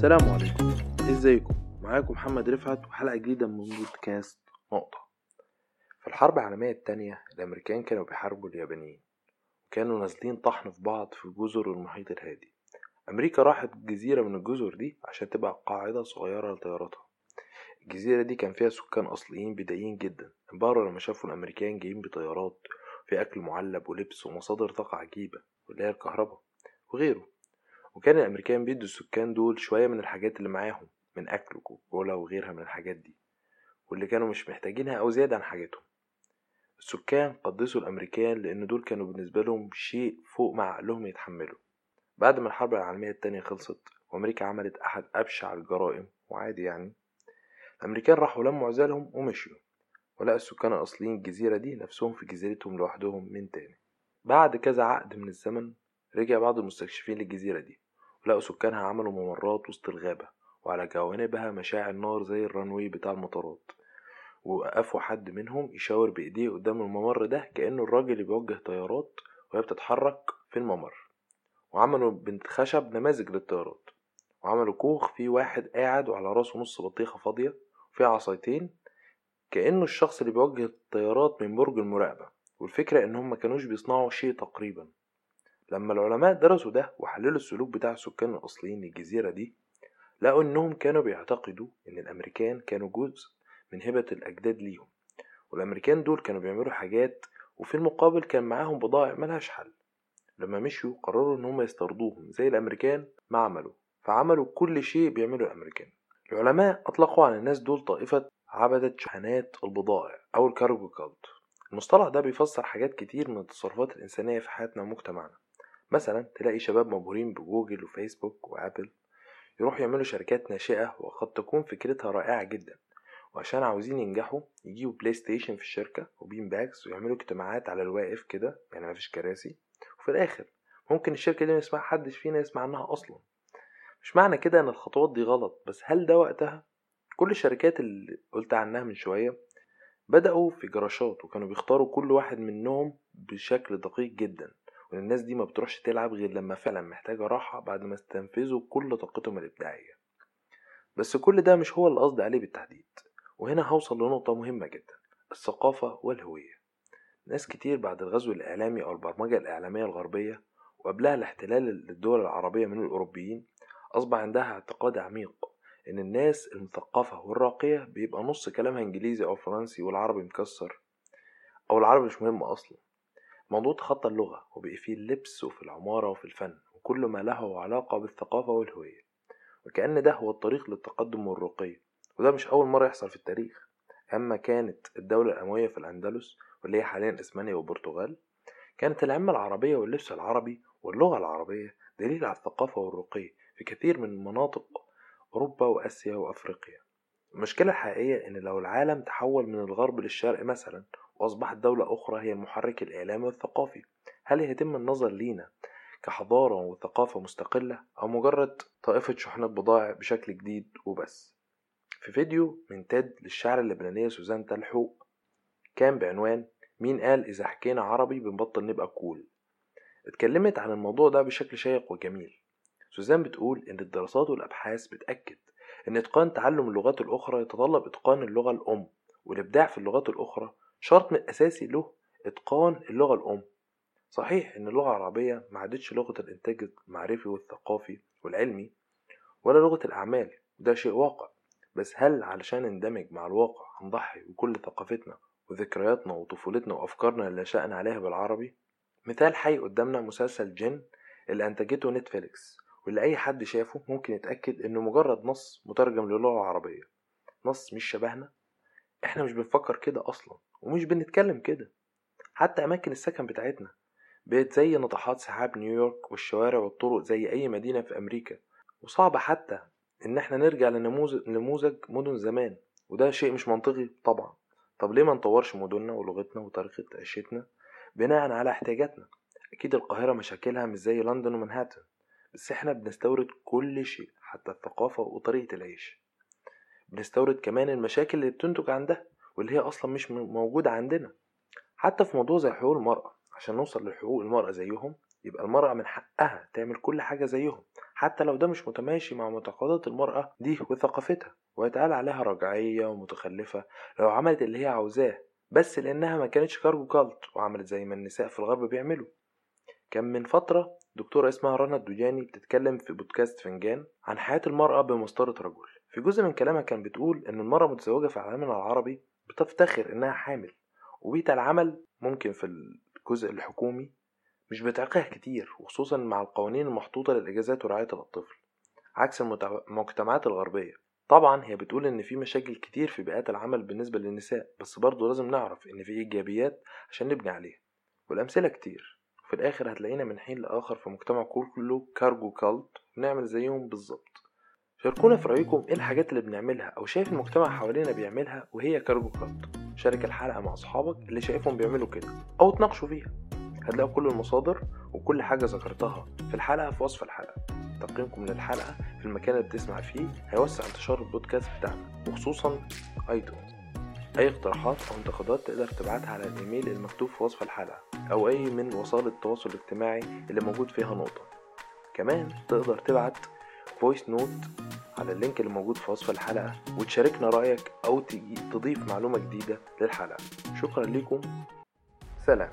السلام عليكم. إزيكم؟ معاكم محمد رفعت وحلقة جديدة من بودكاست نقطة. في الحرب العالمية التانية الأمريكان كانوا بيحاربوا اليابانيين. وكانوا نازلين طحن في بعض في جزر المحيط الهادي. أمريكا راحت جزيرة من الجزر دي عشان تبقى قاعدة صغيرة لطياراتها الجزيرة دي كان فيها سكان أصليين بدائيين جدا. انبهروا لما شافوا الأمريكان جايين بطيارات في أكل معلب ولبس ومصادر طاقة عجيبة واللي هي الكهرباء وغيره. وكان الأمريكان بيدوا السكان دول شوية من الحاجات اللي معاهم من أكل وكوكولا وغيرها من الحاجات دي واللي كانوا مش محتاجينها أو زيادة عن حاجتهم. السكان قدسوا الأمريكان لأن دول كانوا بالنسبة لهم شيء فوق ما عقلهم يتحملوا بعد ما الحرب العالمية التانية خلصت وأمريكا عملت أحد أبشع الجرائم وعادي يعني الأمريكان راحوا لموا عزالهم ومشيوا ولقى السكان الأصليين الجزيرة دي نفسهم في جزيرتهم لوحدهم من تاني. بعد كذا عقد من الزمن رجع بعض المستكشفين للجزيرة دي. ولقوا سكانها عملوا ممرات وسط الغابة وعلى جوانبها مشاعل نار زي الرانوي بتاع المطارات. ووقفوا حد منهم يشاور بإيديه قدام الممر ده كأنه الراجل اللي بيوجه طيارات وهي بتتحرك في الممر. وعملوا بنت خشب نماذج للطيارات. وعملوا كوخ فيه واحد قاعد وعلى راسه نص بطيخة فاضية وفيه عصايتين كأنه الشخص اللي بيوجه الطيارات من برج المراقبة. والفكرة إنهم ما كانوش بيصنعوا شيء تقريبا. لما العلماء درسوا ده وحللوا السلوك بتاع السكان الأصليين للجزيرة دي لقوا إنهم كانوا بيعتقدوا إن الأمريكان كانوا جزء من هبة الأجداد ليهم والأمريكان دول كانوا بيعملوا حاجات وفي المقابل كان معاهم بضائع ملهاش حل. لما مشيوا قرروا إن هم يسترضوهم زي الأمريكان ما عملوا فعملوا كل شيء بيعمله الأمريكان. العلماء أطلقوا على الناس دول طائفة عبدة شحنات البضائع أو ال cargo cult. المصطلح ده بيفسر حاجات كتير من التصرفات الإنسانية في حياتنا ومجتمعنا. مثلا تلاقي شباب مبهورين بجوجل وفيسبوك وآبل يروحوا يعملوا شركات ناشئة وقد تكون فكرتها رائعة جدا. وعشان عاوزين ينجحوا يجيبوا بلاي ستيشن في الشركة و bean bags ويعملوا اجتماعات على الواقف كده يعني مفيش كراسي. وفي الآخر ممكن الشركة دي ما حدش فينا يسمع عنها أصلا. مش معنى كده إن الخطوات دي غلط بس هل ده وقتها؟ كل الشركات اللي قلت عنها من شوية بدأوا في جراشات وكانوا بيختاروا كل واحد منهم بشكل دقيق جدا. وإن الناس دي ما بتروحش تلعب غير لما فعلا محتاجة راحة بعد ما استنفذوا كل طاقتهم الإبداعية. بس كل ده مش هو اللي قصدي عليه بالتحديد. وهنا هوصل لنقطة مهمة جدا الثقافة والهوية. ناس كتير بعد الغزو الإعلامي أو البرمجة الإعلامية الغربية وقبلها الاحتلال للدول العربية من الأوروبيين أصبح عندها اعتقاد عميق إن الناس المثقفة والراقية بيبقى نص كلامها إنجليزي أو فرنسي والعربي مكسر أو العربي مش مهم أصلا. موضوع تخطى اللغة وبقي فيه اللبس وفي العمارة وفي الفن وكل ما له علاقة بالثقافة والهوية. وكأن ده هو الطريق للتقدم والرقي وده مش أول مرة يحصل في التاريخ. أما كانت الدولة الأموية في الأندلس واللي هي حاليا إسبانيا والبرتغال كانت العمة العربية واللبس العربي واللغة العربية دليل على الثقافة والرقي في كثير من مناطق أوروبا وآسيا وأفريقيا. المشكلة الحقيقية إن لو العالم تحول من الغرب للشرق مثلا وأصبحت دولة أخرى هي المحرك الإعلامي والثقافي. هل يتم النظر لينا كحضارة وثقافة مستقلة أو مجرد طائفة شحنات بضائع بشكل جديد وبس؟ في فيديو من تيد للشاعرة اللبنانية سوزان تلحوق كان بعنوان مين قال إذا حكينا عربي بنبطل نبقى كول؟ اتكلمت عن الموضوع ده بشكل شيق وجميل. سوزان بتقول إن الدراسات والأبحاث بتأكد إن إتقان تعلم اللغات الأخرى يتطلب إتقان اللغة الأم والإبداع في اللغات الأخرى شرط أساسي له إتقان اللغة الأم. صحيح إن اللغة العربية ما عادتش لغة الإنتاج المعرفي والثقافي والعلمي ولا لغة الأعمال وده شيء واقع. بس هل علشان نندمج مع الواقع هنضحي بكل ثقافتنا وذكرياتنا وطفولتنا وأفكارنا اللي شأن عليها بالعربي؟ مثال حي قدامنا مسلسل جن اللي أنتجته نتفليكس واللي أي حد شافه ممكن يتأكد إنه مجرد نص مترجم للغة العربية. نص مش شبهنا؟ إحنا مش بنفكر كده أصلا ومش بنتكلم كده. حتى أماكن السكن بتاعتنا بقت زي ناطحات سحاب نيويورك والشوارع والطرق زي أي مدينة في أمريكا. وصعب حتى إن إحنا نرجع لنموذج نموذج مدن زمان وده شيء مش منطقي طبعا. طب ليه ما نطورش مدننا ولغتنا وطريقة عيشتنا بناء على احتياجاتنا؟ أكيد القاهرة مشاكلها مش زي لندن ومنهاتن بس إحنا بنستورد كل شيء حتى الثقافة وطريقة العيش. بنستورد كمان المشاكل اللي بتنتج عن ده واللي هي أصلا مش موجودة عندنا. حتى في موضوع زي حقوق المرأة عشان نوصل لحقوق المرأة زيهم يبقى المرأة من حقها تعمل كل حاجة زيهم حتى لو ده مش متماشي مع معتقدات المرأة دي وثقافتها ويتقال عليها رجعية ومتخلفة لو عملت اللي هي عاوزاه بس لأنها ما كانتش كارجو كالت وعملت زي ما النساء في الغرب بيعملوا. كان من فترة دكتورة اسمها رنا الدجاني بتتكلم في بودكاست فنجان عن حياة المرأة بمسطرة رجل. في جزء من كلامها كان بتقول إن المرأة المتزوجة في عالمنا العربي بتفتخر إنها حامل وبيئة العمل ممكن في الجزء الحكومي مش بتعيقها كتير وخصوصا مع القوانين المحطوطة للإجازات ورعاية الطفل عكس المجتمعات الغربية. طبعا هي بتقول إن في مشاكل كتير في بيئات العمل بالنسبة للنساء بس برضه لازم نعرف إن في إيجابيات عشان نبني عليها والأمثلة كتير. في الآخر هتلاقينا من حين لآخر في مجتمع كله كارجو كالت ونعمل زيهم بالظبط. شاركونا في رأيكم إيه الحاجات اللي بنعملها أو شايف المجتمع حوالينا بيعملها وهي كارجو كالت شارك الحلقة مع أصحابك اللي شايفهم بيعملوا كده أو تناقشوا فيها. هتلاقوا كل المصادر وكل حاجة ذكرتها في الحلقة في وصف الحلقة. تقييمكم للحلقة في المكان اللي بتسمع فيه هيوسع انتشار البودكاست بتاعنا وخصوصا iTunes. أي اقتراحات أو انتقادات تقدر تبعتها على الإيميل المكتوب في وصف الحلقة أو أي من وسائل التواصل الاجتماعي اللي موجود فيها نقطة. كمان تقدر تبعت voice note على اللينك اللي موجود في وصف الحلقة وتشاركنا رأيك أو تضيف معلومة جديدة للحلقة. شكرا لكم سلام.